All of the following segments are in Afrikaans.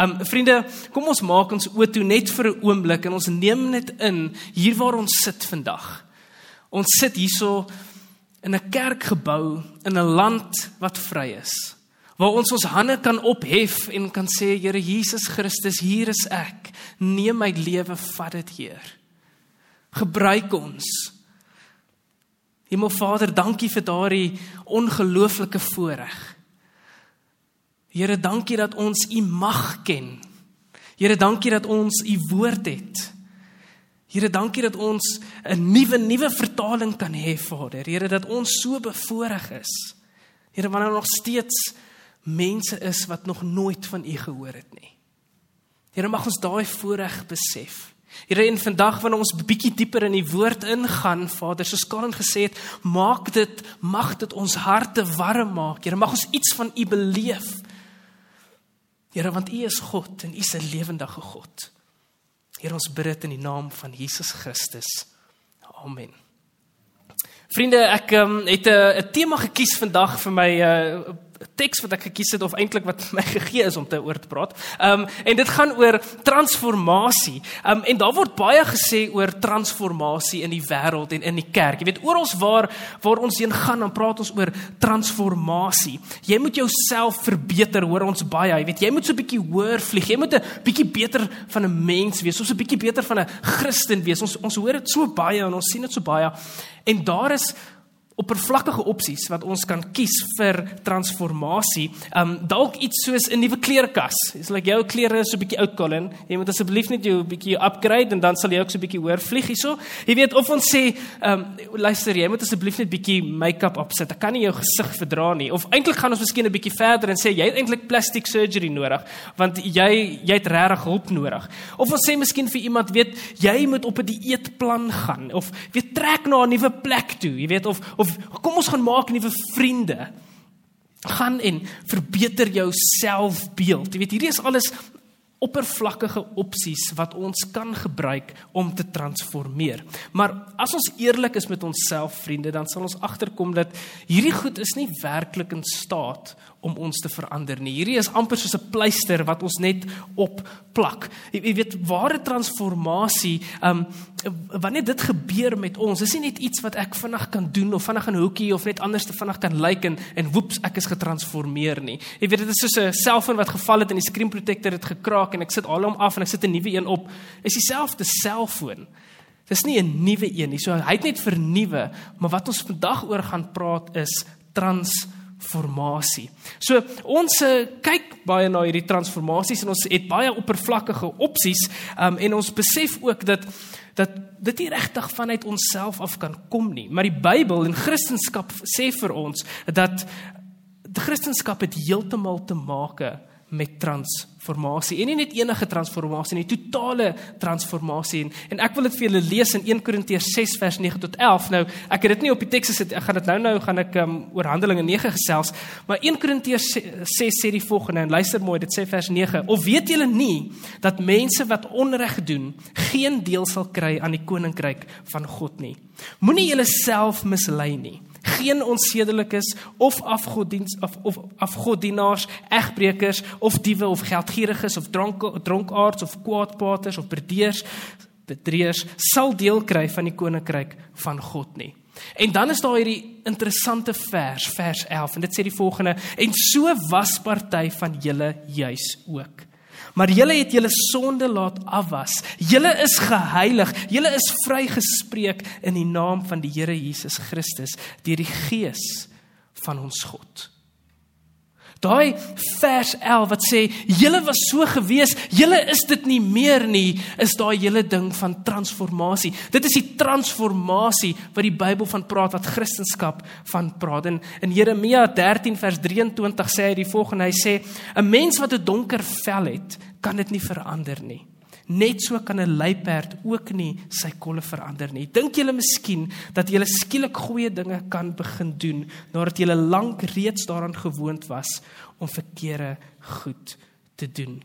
Um vriende, kom ons maak ons oë toe net vir 'n oomblik en ons neem net in hier waar ons sit vandag. Ons sit hierso in 'n kerkgebou in 'n land wat vry is. Waar ons ons hande kan ophef en kan sê Here Jesus Christus, hier is ek. Neem my lewe, vat dit, Heer. Gebruik ons. Hemelvader, dankie vir daardie ongelooflike voorreg. Here, dankie dat ons U mag ken. Here, dankie dat ons U woord het. Here, dankie dat ons 'n nuwe nuwe vertaling kan hê, Vader. Here, dat ons so bevoorreg is. Here, wanneer er nog steeds mense is wat nog nooit van U gehoor het nie. Here, mag ons daai voorreg besef. Here, en vandag wanneer ons bietjie dieper in die woord ingaan, Vader, soos Karen gesê het, maak dit mag dit ons harte warm maak. Here, mag ons iets van U beleef. Here, want U is God en U is 'n lewendige God. Here, ons bid dit in die naam van Jesus Christus. Amen. Vriende, ek um, het 'n tema gekies vandag vir my uh, teks wat ek gekies het of eintlik wat my gegee is om te oor te praat. Um en dit gaan oor transformasie. Um en daar word baie gesê oor transformasie in die wêreld en in die kerk. Jy weet oral waar waar ons heen gaan dan praat ons oor transformasie. Jy moet jouself verbeter, hoor ons baie. Jy weet jy moet so 'n bietjie hoër vlieg. Jy moet 'n bietjie beter van 'n mens wees, soos 'n bietjie beter van 'n Christen wees. Ons ons hoor dit so baie en ons sien dit so baie. En daar is oppervlakkige opsies wat ons kan kies vir transformasie. Um dalk iets soos 'n nuwe klerekas. Dis like jou klere is so 'n bietjie oud Colin. Jy moet asseblief net jou bietjie upgrade en dan sal jy ook so 'n bietjie hoër vlieg hierso. Jy weet of ons sê um luister jy moet asseblief net bietjie make-up opsit. Ek kan nie jou gesig verdra nie. Of eintlik gaan ons miskien 'n bietjie verder en sê jy het eintlik plastic surgery nodig want jy jy het regtig hulp nodig. Of ons sê miskien vir iemand weet jy moet op 'n dieetplan gaan of weet trek na 'n nuwe plek toe. Jy weet of of kom ons gaan maak nuwe vriende. Gaan en verbeter jou selfbeeld. Jy weet hierdie is alles oppervlakkige opsies wat ons kan gebruik om te transformeer. Maar as ons eerlik is met onsself, vriende, dan sal ons agterkom dat hierdie goed is nie werklik in staat om ons te verander nie. Hierdie is amper soos 'n pleister wat ons net opplak. Jy weet ware transformasie, ehm um, wanneer dit gebeur met ons, is nie net iets wat ek vinnig kan doen of vinnig 'n hoekie of net anders te vinnig kan lyk like en en woeps ek is getransformeer nie. Jy weet dit is soos 'n selfoon wat geval het en die screen protector het gekraak en ek sit al hom af en ek sit 'n nuwe een op. Is dieselfde selfoon. Dis nie 'n nuwe een nie. So hy het net vernuwe, maar wat ons vandag oor gaan praat is transformasie transformasie. So ons uh, kyk baie na hierdie transformasies en ons het baie oppervlakkige opsies um, en ons besef ook dat dat dit nie regtig vanuit onsself af kan kom nie. Maar die Bybel en Christendom sê vir ons dat die Christendom het heeltemal te maak met transformasie. En nie net enige transformasie nie, totale transformasie. En, en ek wil dit vir julle lees in 1 Korintiërs 6 vers 9 tot 11. Nou, ek het dit nie op die teks gesit. Ek gaan dit nou nou gaan ek um, oor Handelinge 9 gesels, maar 1 Korintiërs 6 sê die volgende en luister mooi, dit sê vers 9: "Of weet julle nie dat mense wat onreg doen, geen deel sal kry aan die koninkryk van God nie? Moenie julleself mislei nie." Geen onsedelikes of afgoddiens of of afgoddienaars, egbreekers of diewe of geldgieriges of dronk dronkaards of kwaadpraters of bredeurs bedrieërs sal deel kry van die koninkryk van God nie. En dan is daar hierdie interessante vers, vers 11 en dit sê die volgende en so was party van julle juis ook. Maar julle het julle sonde laat afwas. Julle is geheilig. Julle is vrygespreek in die naam van die Here Jesus Christus deur die Gees van ons God. Daai vers 11 wat sê julle was so gewees, julle is dit nie meer nie, is daai hele ding van transformasie. Dit is die transformasie wat die Bybel van praat wat Christendom van praat. En in Jeremia 13 vers 23 sê hy die volgende, hy sê 'n mens wat 'n donker vel het, kan dit nie verander nie. Net so kan 'n luiperd ook nie sy kolle verander nie. Dink julle miskien dat julle skielik goeie dinge kan begin doen nadat julle lank reeds daaraan gewoond was om verkeerde goed te doen?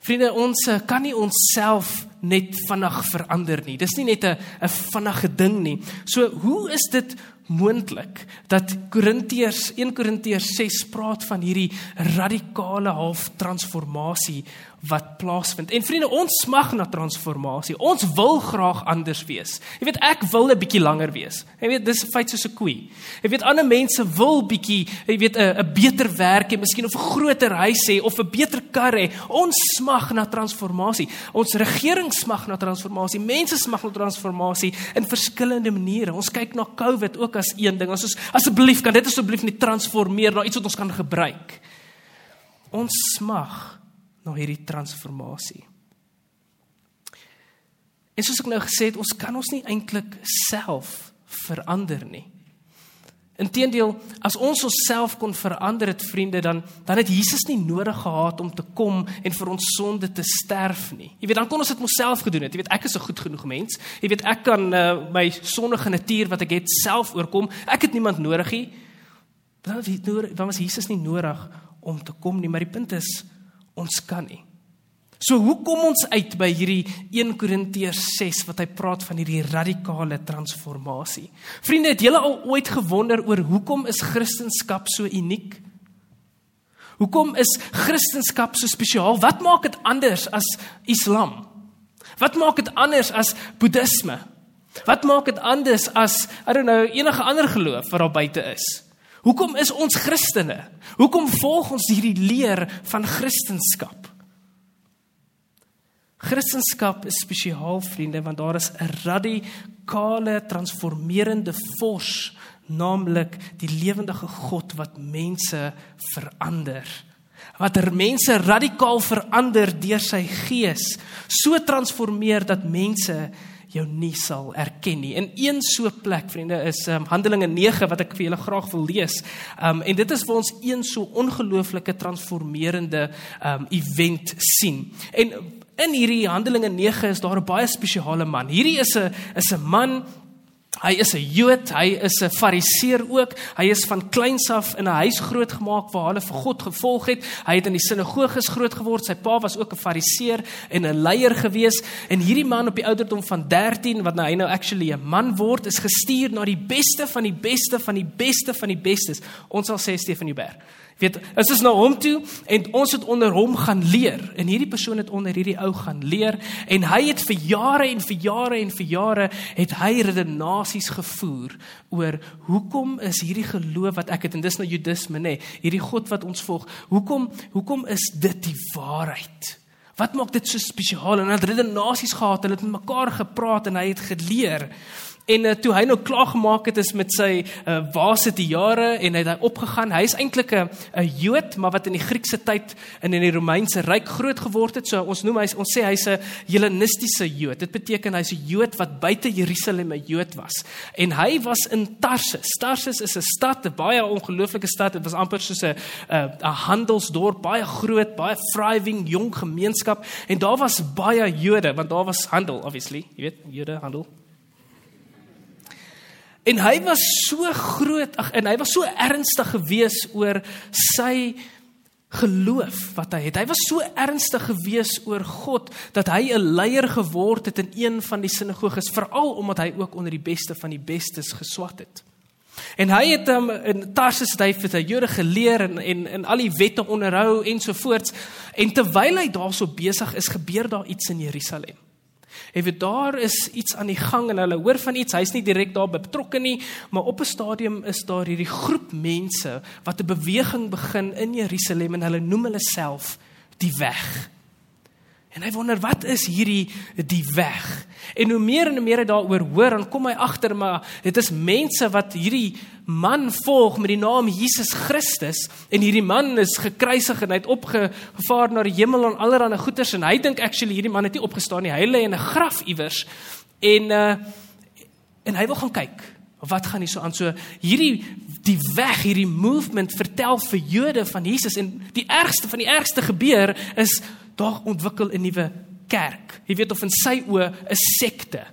Vriende, ons eh, kan nie onsself net vinnig verander nie. Dis nie net 'n 'n vinnige ding nie. So, hoe is dit moontlik dat Korintiërs 1 Korintiërs 6 praat van hierdie radikale half transformasie wat plaasvind. En vriende, ons smag na transformasie. Ons wil graag anders wees. Jy weet, ek wil 'n bietjie langer wees. Jy weet, dis feit soos 'n koei. Jy weet, ander mense wil bietjie, jy weet, 'n 'n beter werk hê, miskien of 'n groter huis hê of 'n beter kar hê. Ons smag na transformasie. Ons regering smag na transformasie. Mense smag na transformasie in verskillende maniere. Ons kyk na COVID ook as een ding. Ons is asseblief kan dit asseblief net transformeer na iets wat ons kan gebruik. Ons smag na hierdie transformasie. En soos ek nou gesê het, ons kan ons nie eintlik self verander nie. Inteendeel, as ons onsself kon verander het vriende, dan dan het Jesus nie nodig gehad om te kom en vir ons sonde te sterf nie. Jy weet, dan kon ons dit myself gedoen het. Jy weet, ek is 'n goed genoeg mens. Jy weet, ek kan uh, my sondige natuur wat ek het self oorkom. Ek het niemand nodig nie. Dan dan was Jesus nie nodig om te kom nie, maar die punt is ons kan nie. So hoe kom ons uit by hierdie 1 Korintiërs 6 wat hy praat van hierdie radikale transformasie? Vriende, het julle al ooit gewonder oor hoekom is Christendom so uniek? Hoekom is Christendom so spesiaal? Wat maak dit anders as Islam? Wat maak dit anders as Boeddhisme? Wat maak dit anders as I don't know enige ander geloof wat daar buite is? Hoekom is ons Christene? Hoekom volg ons hierdie leer van Christendom? Christendom is spesiaal vriende want daar is 'n radikale transformerende vors, naamlik die lewendige God wat mense verander. Wat er mense radikaal verander deur sy gees, so transformeer dat mense jou nie sal erken nie. In een so plek, vriende, is um, Handelinge 9 wat ek vir julle graag wil lees. Um en dit is vir ons een so ongelooflike transformerende um event sien. En in hierdie Handelinge 9 is daar 'n baie spesiale man. Hierdie is 'n is 'n man Hy is 'n Jood, hy is 'n Fariseer ook. Hy is van kleins af in 'n huis grootgemaak waar hulle vir God gevolg het. Hy het in die sinagoges groot geword. Sy pa was ook 'n Fariseer en 'n leier gewees. En hierdie man op die ouderdom van 13 wat nou hy nou actually 'n man word, is gestuur na die beste van die beste van die beste van die bestes. Ons sal sê Stefan Joubert weet is ons na hom toe en ons het onder hom gaan leer. En hierdie persoon het onder hierdie ou gaan leer. En hy het vir jare en vir jare en vir jare het hy redenasies gevoer oor hoekom is hierdie geloof wat ek het en dis nou judisme nê hierdie god wat ons volg hoekom hoekom is dit die waarheid? Wat maak dit so spesiaal? En hy het redenasies gehad hulle het met mekaar gepraat en hy het geleer En uh, toe hy nou klaar gemaak het is met sy uh, waase die jare en hy het hy opgegaan. Hy is eintlik 'n 'n Jood, maar wat in die Griekse tyd en in die Romeinse ryk groot geword het. So ons noem hy ons sê hy's 'n Hellenistiese Jood. Dit beteken hy's 'n Jood wat buite Jerusalem 'n Jood was. En hy was in Tarsus. Tarsus is 'n stad, 'n baie ongelooflike stad. Dit was amper soos 'n 'n handelsdorp, baie groot, baie thriving jong gemeenskap en daar was baie Jode want daar was handel obviously, jy weet, Jode handel. En hy was so groot, ag en hy was so ernstig gewees oor sy geloof wat hy het. Hy was so ernstig gewees oor God dat hy 'n leier geword het in een van die sinagoges, veral omdat hy ook onder die beste van die bestes geswat het. En hy het hom in Tarsus het hy vir die Jode geleer en en in al die wette onderhou ensovoorts. En terwyl hy daarso besig is, gebeur daar iets in Jerusalem. Jy weet daar is iets aan die gang en hulle hoor van iets. Hy's nie direk daar betrokke nie, maar op 'n stadium is daar hierdie groep mense wat 'n beweging begin in Jerusalem en hulle noem hulle self die weg. En hy wonder wat is hierdie die weg? En hoe meer en hoe meer hy daaroor hoor, dan kom hy agter maar dit is mense wat hierdie man volg met die naam Jesus Christus en hierdie man is gekruisig en hy het opgevaar na die hemel en allerlei goeters en hy dink actually hierdie man het nie opgestaan nie. Hy lê in 'n graf iewers en uh en hy wil gaan kyk. Wat gaan hier so aan? So hierdie die weg, hierdie movement vertel vir Jode van Jesus en die ergste van die ergste gebeur is daar ontwikkel 'n nuwe kerk. Jy weet of in sy oë 'n sekte.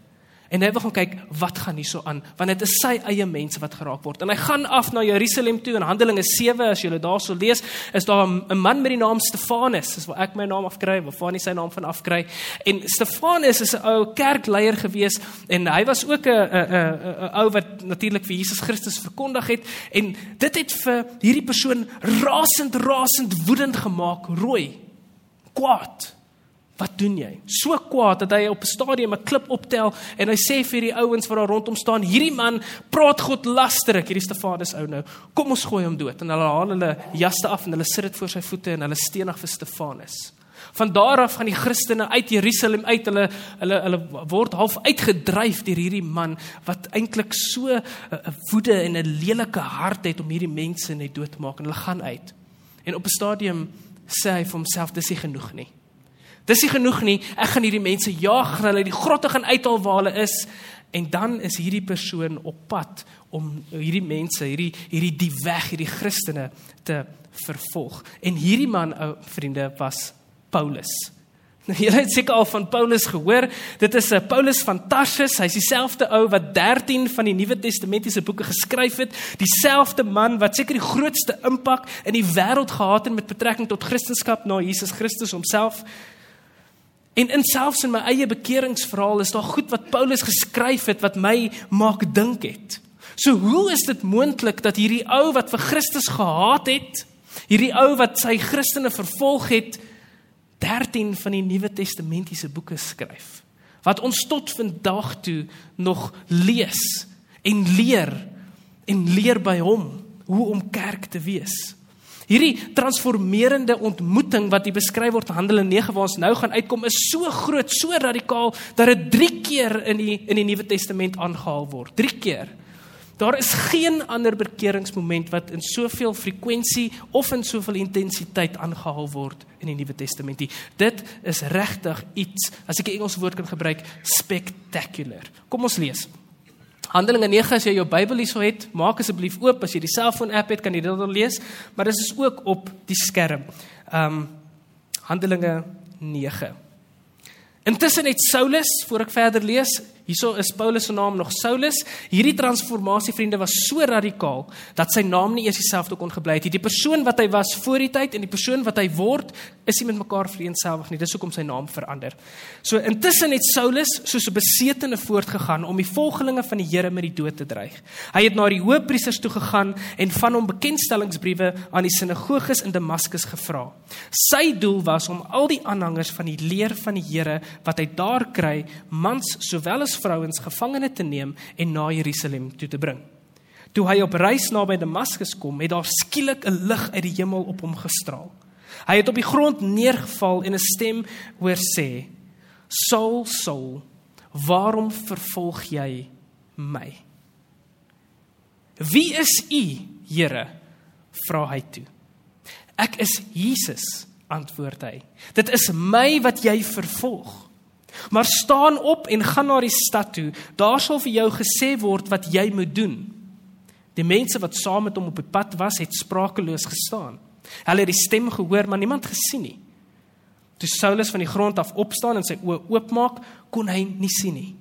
En hy wil gaan kyk wat gaan hierso aan, want dit is sy eie mense wat geraak word. En hy gaan af na Jerusalem toe in Handelinge 7 as jy dit daarso lees, is daar 'n man met die naam Stefanus, dis waar ek my naam afkry, waar Fanie sy naam van afkry. En Stefanus is 'n ou kerkleier gewees en hy was ook 'n 'n 'n ou wat natuurlik vir Jesus Christus verkondig het en dit het vir hierdie persoon rasend rasend woedend gemaak, rooi, kwaad. Wat doen jy? So kwaad dat hy op 'n stadium 'n klip optel en hy sê vir die ouens wat daar rondom staan: "Hierdie man praat God lasterik, hierdie Stefanus ou nou. Kom ons gooi hom dood." En hulle haal hulle jaste af en hulle sit dit voor sy voete en hulle stenig vir Stefanus. Van daar af gaan die Christene uit Jerusalem uit. Hulle hulle hulle word half uitgedryf deur hierdie man wat eintlik so 'n woede en 'n lelike hart het om hierdie mense net dood te maak en hulle gaan uit. En op 'n stadium sê hy vir homself: "Dis nie genoeg nie." Dis nie genoeg nie. Ek gaan hierdie mense jaag, hulle die grotte gaan uithaal waar hulle is en dan is hierdie persoon op pad om hierdie mense, hierdie hierdie die weg, hierdie Christene te vervolg. En hierdie man, ou vriende, was Paulus. Nou julle het seker al van Paulus gehoor. Dit is 'n eh, Paulus van Tarsus. Hy's dieselfde ou wat 13 van die Nuwe Testamentiese boeke geskryf het. Dieselfde man wat seker die grootste impak in die wêreld gehad het met betrekking tot Christendom na Jesus Christus homself. En in selfs in my eie bekeringsverhaal is daar goed wat Paulus geskryf het wat my maak dink het. So hoe is dit moontlik dat hierdie ou wat vir Christus gehaat het, hierdie ou wat sy Christene vervolg het, 13 van die Nuwe Testamentiese boeke skryf wat ons tot vandag toe nog lees en leer en leer by hom hoe om kerk te wees. Hierdie transformerende ontmoeting wat hier beskryf word in Handelinge 9 waar ons nou gaan uitkom is so groot, so radikaal dat dit 3 keer in die in die Nuwe Testament aangehaal word. 3 keer. Daar is geen ander bekeringsmoment wat in soveel frekwensie of in soveel intensiteit aangehaal word in die Nuwe Testament nie. Dit is regtig iets, as ek 'n Engelse woord kan gebruik, spectacular. Kom ons lees. Handelinge 9 as jy jou Bybel hierso het, maak asseblief oop as jy die selfoon app het, kan jy dit dan lees, maar dit is ook op die skerm. Ehm um, Handelinge 9. Intussen het Saulus, voor ek verder lees, hierso is Paulus se naam nog Saulus. Hierdie transformasie vriende was so radikaal dat sy naam nie eers dieselfde kon gebly het nie. Die persoon wat hy was voor die tyd en die persoon wat hy word, is nie met mekaar vereenselwig nie. Dis hoekom sy naam verander. So intussen het Saulus soos 'n besetene voortgegaan om die volgelinge van die Here met die dood te dreig. Hy het na die hoëpriesters toe gegaan en van hom bekendstellingsbriewe aan die sinagoges in Damaskus gevra. Sy doel was om al die aanhangers van die leer van die Here wat hy daar kry, mans sowel as vrouens gevangene te neem en na Jerusalem toe te bring. Toe hy op reis naby Damaskus kom, het daar skielik 'n lig uit die hemel op hom gestraal. Hy het op die grond neergeval en 'n stem hoor sê: "Saul, Saul, waarom vervolg jy my?" "Wie is U, Here?" vra hy toe. "Ek is Jesus," antwoord hy. "Dit is my wat jy vervolg." Maar staan op en gaan na die stad toe. Daar sal vir jou gesê word wat jy moet doen. Die mense wat saam met hom op die pad was, het sprakeloos gestaan. Hulle het die stem gehoor, maar niemand gesien nie. Toe Saulus van die grond af opstaan en sy oë oopmaak, kon hy nie sien nie.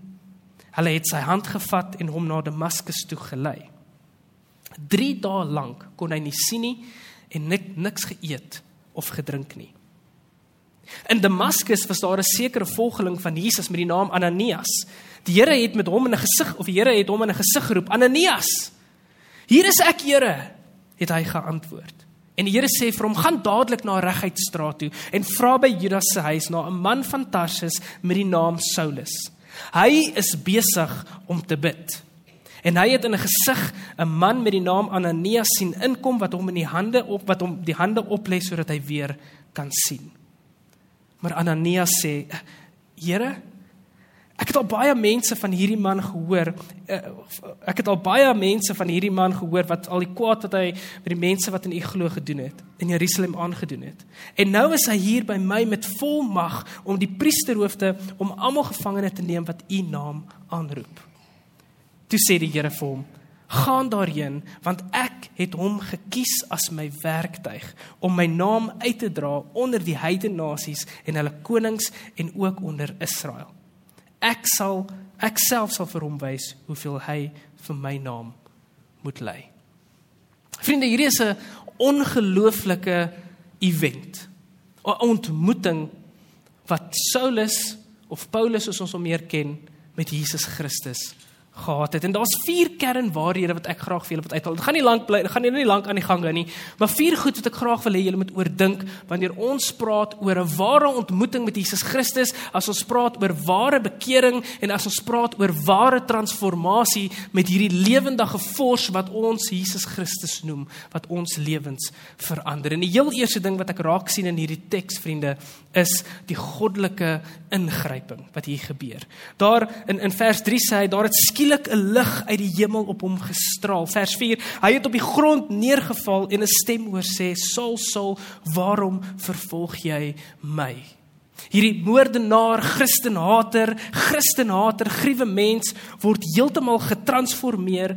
Hulle het sy hand gevat en hom na Damaskus toe gelei. 3 dae lank kon hy nie sien nie en nik, niks geëet of gedrink nie. In Damaskus was daar 'n sekere volgeling van Jesus met die naam Ananias. Die Here het met hom in 'n gesig of die Here het hom in 'n gesig geroep: "Ananias! Hier is ek, Here," het hy geantwoord. En die Here sê vir hom: "Gaan dadelik na Regheidstraat toe en vra by Judas se huis na 'n man van Tarsus met die naam Saulus. Hy is besig om te bid." En hy het in 'n gesig 'n man met die naam Ananias sien inkom wat hom in die hande op wat hom die hande oplê sodat hy weer kan sien. Maar Ananias sê: "Here, ek het al baie mense van hierdie man gehoor. Eh, ek het al baie mense van hierdie man gehoor wat al die kwaad wat hy met die mense wat in U glo gedoen het, in Jerusalem aangedoen het. En nou is hy hier by my met volmag om die priesterhoofde om almal gevangene te neem wat U naam aanroep." Toe sê die Here vir hom: gaan daarheen want ek het hom gekies as my werktuig om my naam uit te dra onder die heidene nasies en hulle konings en ook onder Israel. Ek sal ek self sal vir hom wys hoeveel hy vir my naam moet ly. Vriende, hierdie is 'n ongelooflike event. 'n Ontmoeting wat Saulus of Paulus soos ons hom meer ken met Jesus Christus gehad het. En daar's vier kernwaarhede wat ek graag vir julle wil uithaal. Dit gaan nie lank bly, dit gaan nie lank aan die gang gaan nie, maar vier goed wat ek graag wil hê julle moet oordink wanneer ons praat oor 'n ware ontmoeting met Jesus Christus, as ons praat oor ware bekering en as ons praat oor ware transformasie met hierdie lewendige vors wat ons Jesus Christus noem, wat ons lewens verander. En die heel eerste ding wat ek raak sien in hierdie teks, vriende, is die goddelike ingryping wat hier gebeur. Daar in in vers 3 sê hy daar het skielik 'n lig uit die hemel op hom gestraal. Vers 4: Hy het op die grond neergeval en 'n stem hoor sê: "Saul, Saul, waarom vervolg jy my?" Hierdie moordenaar, Christenhater, Christenhater, gruwe mens word heeltemal getransformeer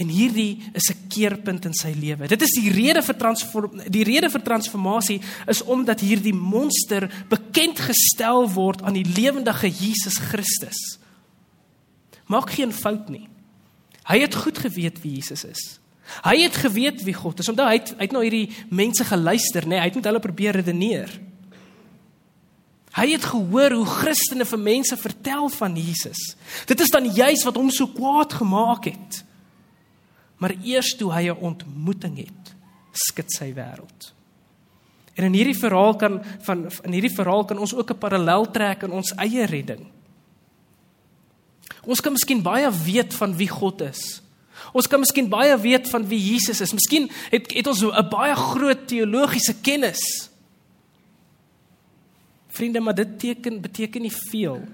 en hierdie is 'n keerpunt in sy lewe. Dit is die rede vir transform die rede vir transformasie is omdat hierdie monster bekend gestel word aan die lewendige Jesus Christus maak geen fout nie. Hy het goed geweet wie Jesus is. Hy het geweet wie God is. Onthou hy het, hy het na hierdie mense geluister, nê? Nee, hy het met hulle probeer redeneer. Hy het gehoor hoe Christene vir mense vertel van Jesus. Dit is dan juis wat hom so kwaad gemaak het. Maar eers toe hy 'n ontmoeting het, skud sy wêreld. En in hierdie verhaal kan van in hierdie verhaal kan ons ook 'n parallel trek in ons eie redding. Ons kan miskien baie weet van wie God is. Ons kan miskien baie weet van wie Jesus is. Miskien het het ons 'n baie groot teologiese kennis. Vriende, maar dit teken beteken nie veel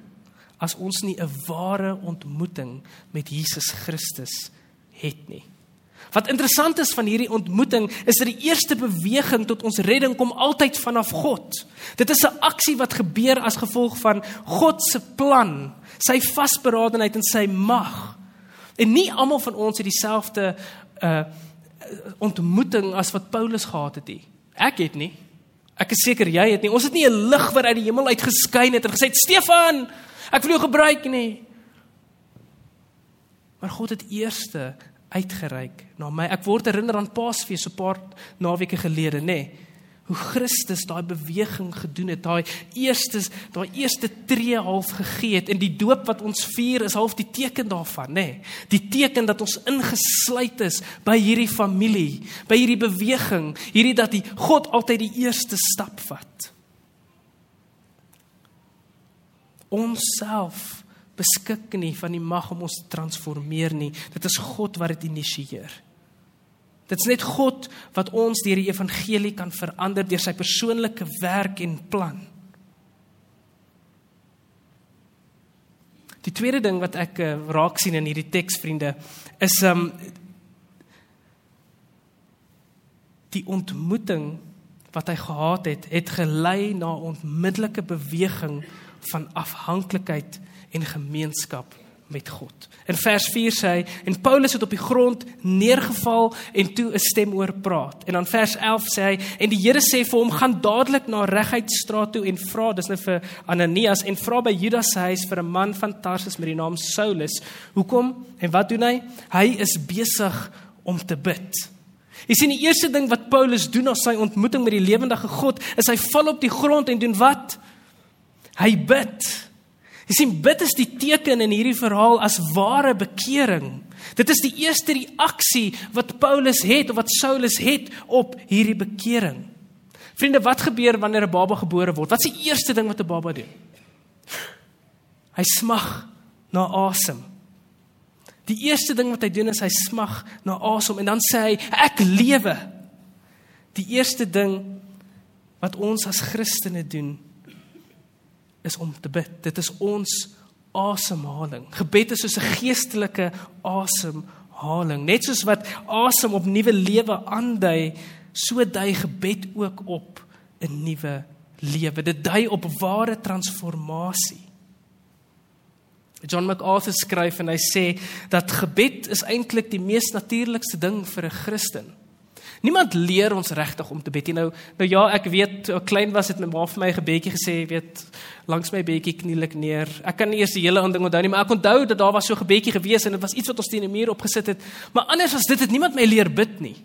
as ons nie 'n ware ontmoeting met Jesus Christus het nie. Wat interessant is van hierdie ontmoeting is dat die eerste beweging tot ons redding kom altyd vanaf God. Dit is 'n aksie wat gebeur as gevolg van God se plan, sy vasberadenheid en sy mag. En nie almal van ons het dieselfde uh ontmoeting as wat Paulus gehad het nie. Ek het nie. Ek is seker jy het nie. Ons het nie 'n lig wat uit die hemel uit geskyn het en gesê Stefan, ek wil jou gebruik nie. Maar God het eerste uitgereik na my. Ek word herinner aan Paasfees so 'n paar naweke gelede, nê. Nee, hoe Christus daai beweging gedoen het, daai eerste daai eerste tree half gegee het en die doop wat ons vier is half die teken daarvan, nê. Nee, die teken dat ons ingesluit is by hierdie familie, by hierdie beweging, hierdie dat die God altyd die eerste stap vat. Ons self beskik nie van die mag om ons te transformeer nie. Dit is God wat dit initieer. Dit is net God wat ons deur die evangelie kan verander deur sy persoonlike werk en plan. Die tweede ding wat ek uh, raak sien in hierdie teks vriende is um die ontmoeting wat hy gehad het het gelei na onmiddellike beweging van afhanklikheid en gemeenskap met God. In vers 4 sê hy en Paulus het op die grond neergeval en toe 'n stem oor praat. En dan vers 11 sê hy en die Here sê vir hom gaan dadelik na Regheidstraat toe en vra dis nou vir Ananias en vra by Judas se huis vir 'n man van Tarsus met die naam Saulus. Hoekom en wat doen hy? Hy is besig om te bid. Jy sien die eerste ding wat Paulus doen na sy ontmoeting met die lewendige God is hy val op die grond en doen wat? Hy bid. Jy sien bid is die teken in hierdie verhaal as ware bekering. Dit is die eerste reaksie wat Paulus het of wat Saulus het op hierdie bekering. Vriende, wat gebeur wanneer 'n baba gebore word? Wat is die eerste ding wat 'n baba doen? Hy smag na asem. Die eerste ding wat hy doen is hy smag na asem en dan sê hy ek lewe. Die eerste ding wat ons as Christene doen is om te bid. Dit is ons asemhaling. Gebed is soos 'n geestelike asemhaling. Net soos wat asem op nuwe lewe aandui, so dui gebed ook op 'n nuwe lewe. Dit dui op ware transformasie. John MacArthur skryf en hy sê dat gebed is eintlik die mees natuurlikste ding vir 'n Christen. Niemand leer ons regtig om te bid nie. Nou nou ja, ek weet toe ek klein was het my ma vir my 'n gebedjie gesê, weet, langs my bedjie kniel ek neer. Ek kan nie eers die hele ding onthou nie, maar ek onthou dat daar was so 'n gebedjie gewees en dit was iets wat ons teen 'n muur opgesit het. Maar anders as dit het niemand my leer bid nie.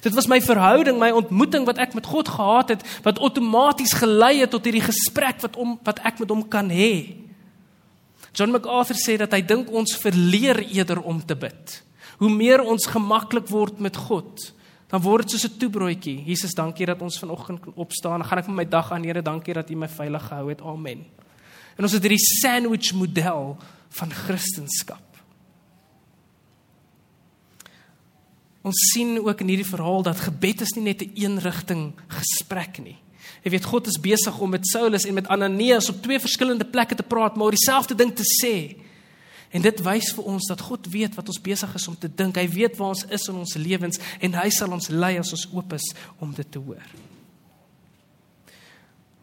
Dit was my verhouding, my ontmoeting wat ek met God gehad het wat outomaties gelei het tot hierdie gesprek wat om wat ek met hom kan hê. John MacArthur sê dat hy dink ons verleer eerder om te bid. Hoe meer ons gemaklik word met God, dan word dit soos 'n toebroodjie. Jesus, dankie dat ons vanoggend kan opstaan. Dan gaan ek met my dag aan, Here, dankie dat U my veilig gehou het. Amen. En ons het hierdie sandwich model van Christendom. Ons sien ook in hierdie verhaal dat gebed is nie net 'n een eenrigting gesprek nie. Jy weet God is besig om met Saulus en met Ananias op twee verskillende plekke te praat, maar oor dieselfde ding te sê. En dit wys vir ons dat God weet wat ons besig is om te dink. Hy weet waar ons is in ons lewens en hy sal ons lei as ons oop is om dit te hoor.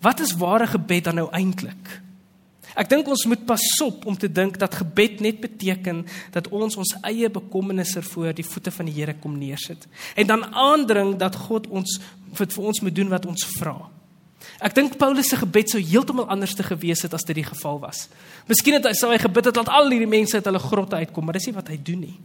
Wat is ware gebed dan nou eintlik? Ek dink ons moet pasop om te dink dat gebed net beteken dat ons ons eie bekommernisse voor die voete van die Here kom neersit en dan aandring dat God ons vir ons moet doen wat ons vra. Ek dink Paulus se gebed sou heeltemal anders te gewees het as dit die geval was. Miskien het hy sou hy gebid het dat al hierdie mense uit hulle grotte uitkom, maar dis nie wat hy doen nie.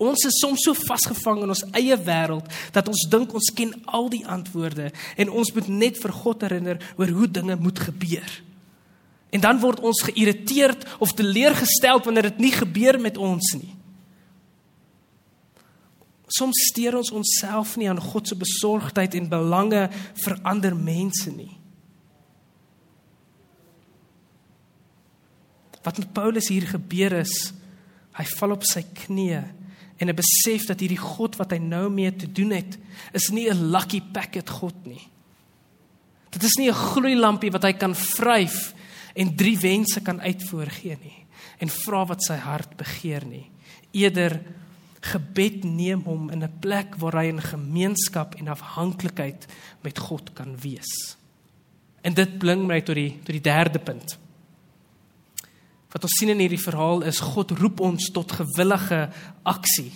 Ons is soms so vasgevang in ons eie wêreld dat ons dink ons ken al die antwoorde en ons moet net vir God herinner oor hoe dinge moet gebeur. En dan word ons geïrriteerd of teleurgestel wanneer dit nie gebeur met ons nie. Soms steur ons onsself nie aan God se besorgdheid en belange vir ander mense nie. Wat met Paulus hier gebeur is, hy val op sy knieë en hy besef dat hierdie God wat hy nou mee te doen het, is nie 'n lucky packet God nie. Dit is nie 'n gloeilampie wat hy kan vryf en drie wense kan uitvoer gee nie en vra wat sy hart begeer nie. Eerder gebed neem hom in 'n plek waar hy in gemeenskap en afhanklikheid met God kan wees. En dit bring my tot die tot die derde punt. Wat ons sien in hierdie verhaal is God roep ons tot gewillige aksie.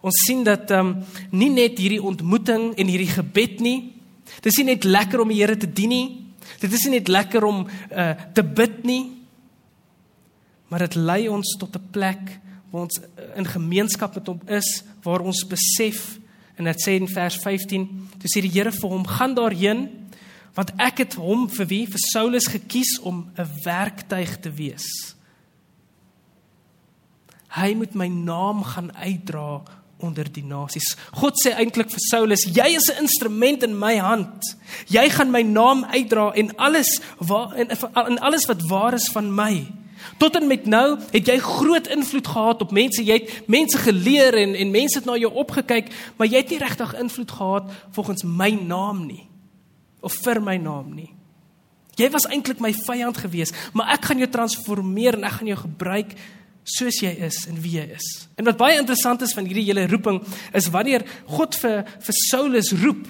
Ons sien dat ehm um, nie net hierdie ontmoeting en hierdie gebed nie, dis nie net lekker om die Here te dien nie. Dit is nie net lekker om uh, te bid nie, maar dit lei ons tot 'n plek waar ons in gemeenskap met hom is, waar ons besef en dit sê in vers 15, toe sê die Here vir hom: "Gaan daarheen, want ek het hom vir wie? Vir Saulus gekies om 'n werktuig te wees. Hy moet my naam gaan uitdra onder die nasies. God sê eintlik vir Saulus: "Jy is 'n instrument in my hand. Jy gaan my naam uitdra en alles waar en, en alles wat waar is van my." Tot en met nou het jy groot invloed gehad op mense. Jy het mense geleer en en mense het na jou opgekyk, maar jy het nie regtig invloed gehad volgens my naam nie of vir my naam nie. Jy was eintlik my vyand geweest, maar ek gaan jou transformeer en ek gaan jou gebruik soos jy is en wie jy is. En wat baie interessant is van hierdie hele roeping is wanneer God vir vir Saulus roep,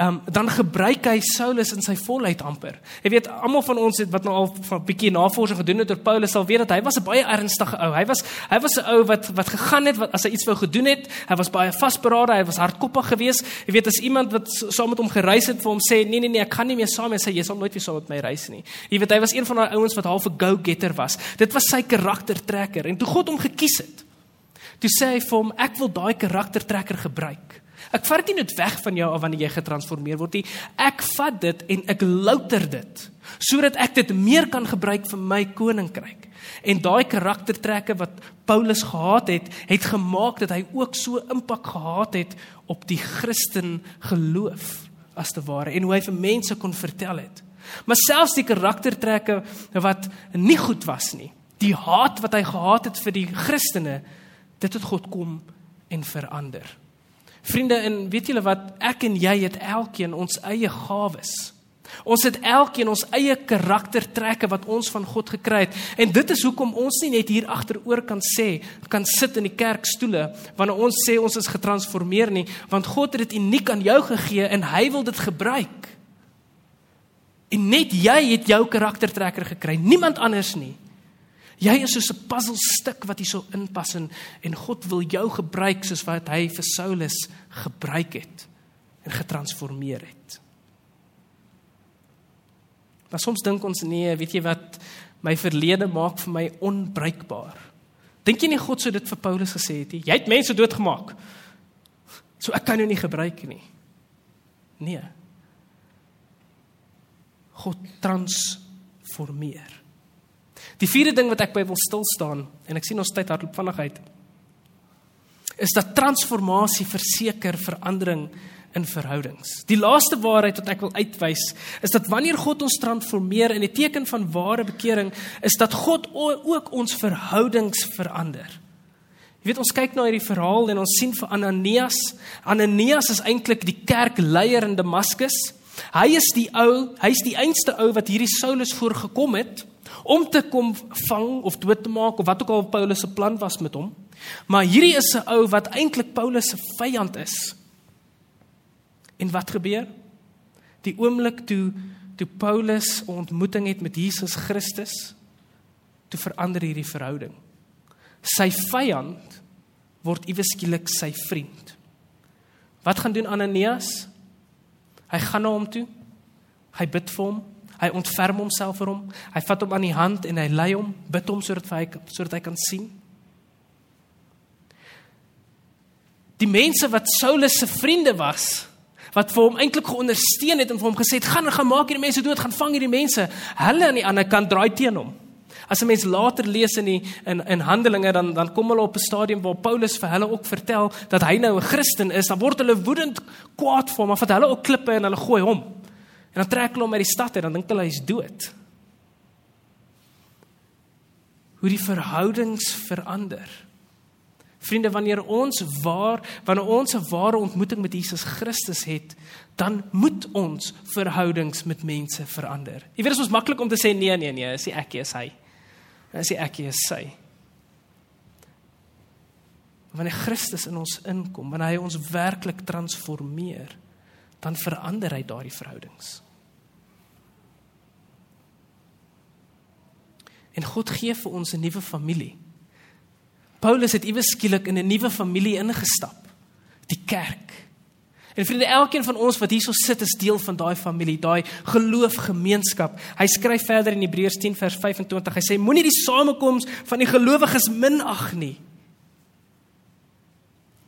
um, dan gebruik hy Saulus in sy volheid amper. Jy weet, almal van ons het wat nou al 'n bietjie navorsing gedoen het oor Paulus sal weet dat hy was 'n baie ernstige ou. Hy was hy was 'n ou wat wat gegaan het wat as hy iets wou gedoen het, hy was baie vasberade, hy was hardkoppig geweest. Jy weet, as iemand wat saam met hom gereis het vir hom sê, "Nee nee nee, ek kan nie meer saam met sy, jy sal nooit weer saam met my reis nie." Jy weet, hy was een van daai ouens wat half 'n go-getter was. Dit was sy karaktertrekker en toe God hom gekies het, toe sê hy vir hom, "Ek wil daai karaktertrekker gebruik." Ek vat dit nie net weg van jou af wanneer jy getransformeer word nie. Ek vat dit en ek louter dit sodat ek dit meer kan gebruik vir my koninkryk. En daai karaktertrekke wat Paulus gehad het, het gemaak dat hy ook so impak gehad het op die Christen geloof as te ware en hoe hy vir mense kon vertel het. Maar selfs die karaktertrekke wat nie goed was nie, die haat wat hy gehad het vir die Christene, dit het God kom en verander. Vriende, en weet julle wat? Ek en jy het elkeen ons eie gawes. Ons het elkeen ons eie karaktertrekke wat ons van God gekry het. En dit is hoekom ons nie net hier agteroor kan sê, kan sit in die kerkstoele wanneer ons sê ons is getransformeer nie, want God het dit uniek aan jou gegee en hy wil dit gebruik. En net jy het jou karaktertrekker gekry, niemand anders nie. Jy is soos 'n puzzelstuk wat hier so inpas en en God wil jou gebruik soos wat hy vir Saulus gebruik het en getransformeer het. Maar soms dink ons nee, weet jy wat my verlede maak vir my onbruikbaar. Dink jy nie God sou dit vir Paulus gesê het nie? Jy het mense doodgemaak. So ek kan jou nie gebruik nie. Nee. God transformeer. Die vierde ding wat ek by wil stil staan en ek sien ons tyd hardloop vinnig uit is dat transformasie verseker verandering in verhoudings. Die laaste waarheid wat ek wil uitwys is dat wanneer God ons transformeer in 'n teken van ware bekering is dat God ook ons verhoudings verander. Jy weet ons kyk na hierdie verhaal en ons sien vir Ananias. Ananias is eintlik die kerkleier in Damaskus. Hy is die ou, hy's die einste ou wat hierdie Saulus voorgekom het om te kom vang of dood te maak of wat ook al Paulus se plan was met hom. Maar hierdie is 'n ou wat eintlik Paulus se vyand is. En wat gebeur? Die oomblik toe toe Paulus 'n ontmoeting het met Jesus Christus, toe verander hierdie verhouding. Sy vyand word iewes skielik sy vriend. Wat gaan doen Ananias? Hy gaan na hom toe. Hy bid vir hom. Hy ontferm homself vir hom. Hy vat hom aan die hand en hy lei hom, bid hom sodat hy sodat hy kan sien. Die mense wat Saulus se vriende was, wat vir hom eintlik geondersteun het en vir hom gesê het gaan gaan maak hierdie mense dood, gaan vang hierdie mense, hulle aan die ander kant draai teen hom. As 'n mens later lees in die in in Handelinge dan dan kom hulle op 'n stadium waar Paulus vir hulle ook vertel dat hy nou 'n Christen is, dan word hulle woedend kwaad vir hom, maar vat hulle ook klippe en hulle gooi hom. En dan trek hulle hom uit die stad uit, dan dink hulle hy's dood. Hoe die verhoudings verander. Vriende, wanneer ons waar, wanneer ons 'n ware ontmoeting met Jesus Christus het, dan moet ons verhoudings met mense verander. Jy weet dit is maklik om te sê nee nee nee, is nie ek is hy. Is nie ek is sy. Wanneer Christus in ons inkom, wanneer hy ons werklik transformeer, dan verander hy daardie verhoudings. En God gee vir ons 'n nuwe familie. Paulus het iewes skielik in 'n nuwe familie ingestap, die kerk. En vriende, elkeen van ons wat hierso sit is deel van daai familie, daai geloofgemeenskap. Hy skryf verder in Hebreërs 10 vers 25. Hy sê moenie die samekoms van die gelowiges minag nie.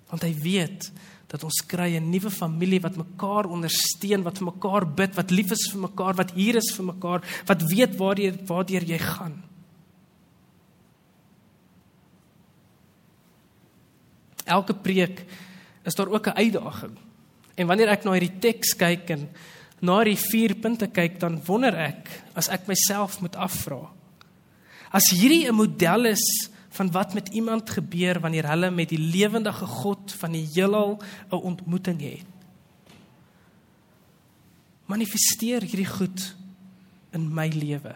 Want hy weet dat ons kry 'n nuwe familie wat mekaar ondersteun, wat vir mekaar bid, wat lief is vir mekaar, wat hier is vir mekaar, wat weet waartoe waartoe jy gaan. elke preek is daar ook 'n uitdaging. En wanneer ek na hierdie teks kyk en na die vier punte kyk, dan wonder ek as ek myself moet afvra. As hierdie 'n model is van wat met iemand gebeur wanneer hulle met die lewendige God van die heelal 'n ontmoeting het. Manifesteer hierdie goed in my lewe.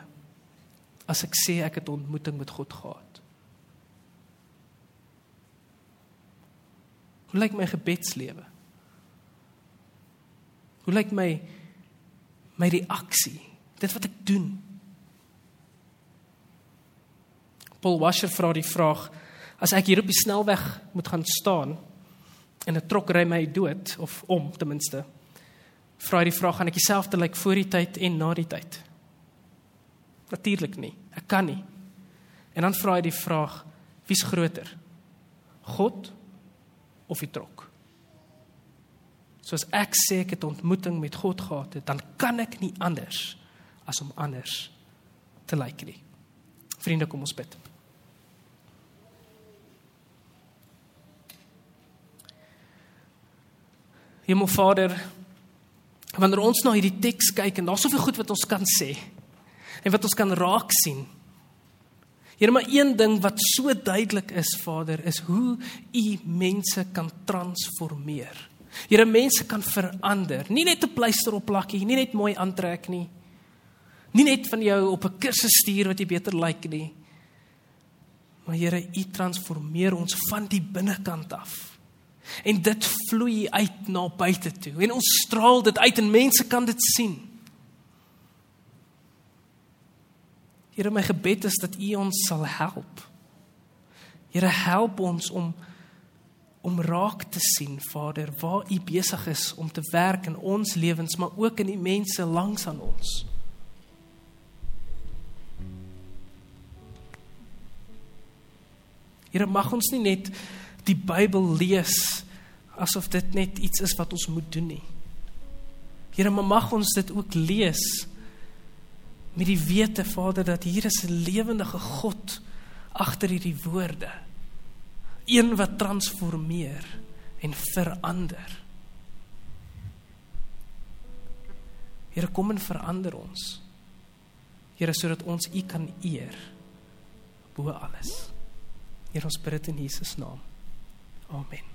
As ek sê ek het 'n ontmoeting met God gehad. Hoe lyk my gebedslewe? Hoe lyk my my reaksie? Dit wat ek doen. Paul Washer vra die vraag: As ek hier op die snelweg moet gaan staan en 'n trok ry my dood of om ten minste, vra hy die vraag: gaan ek dieselfde lyk voor die tyd en na die tyd? Natuurlik nie. Ek kan nie. En dan vra hy die vraag: Wie's groter? God of die trok. Soos ek sê ek het ontmoeting met God gehad dan kan ek nie anders as om anders te lyk nie. Vriende, kom ons bid. Hemel Vader, wanneer ons na hierdie teks kyk en daar's soveel goed wat ons kan sê en wat ons kan raak sien, Here, maar een ding wat so duidelik is, Vader, is hoe U mense kan transformeer. Here, mense kan verander. Nie net 'n pleister op plakkie, nie net mooi aantrek nie. Nie net van jou op 'n kursus stuur wat jy beter lyk like nie. Maar Here, U transformeer ons van die binnekant af. En dit vloei uit na buite toe. En ons straal dit uit en mense kan dit sien. Here, my gebed is dat U ons sal help. Here, help ons om om raak te sien, Vader, waar U besig is om te werk in ons lewens, maar ook in die mense langs aan ons. Here, mag ons nie net die Bybel lees asof dit net iets is wat ons moet doen nie. Here, maar mag ons dit ook lees met die wete Vader dat hier is 'n lewendige God agter hierdie woorde. Een wat transformeer en verander. Here kom en verander ons. Here sodat ons U kan eer bo alles. Here ons bid dit in Jesus naam. Amen.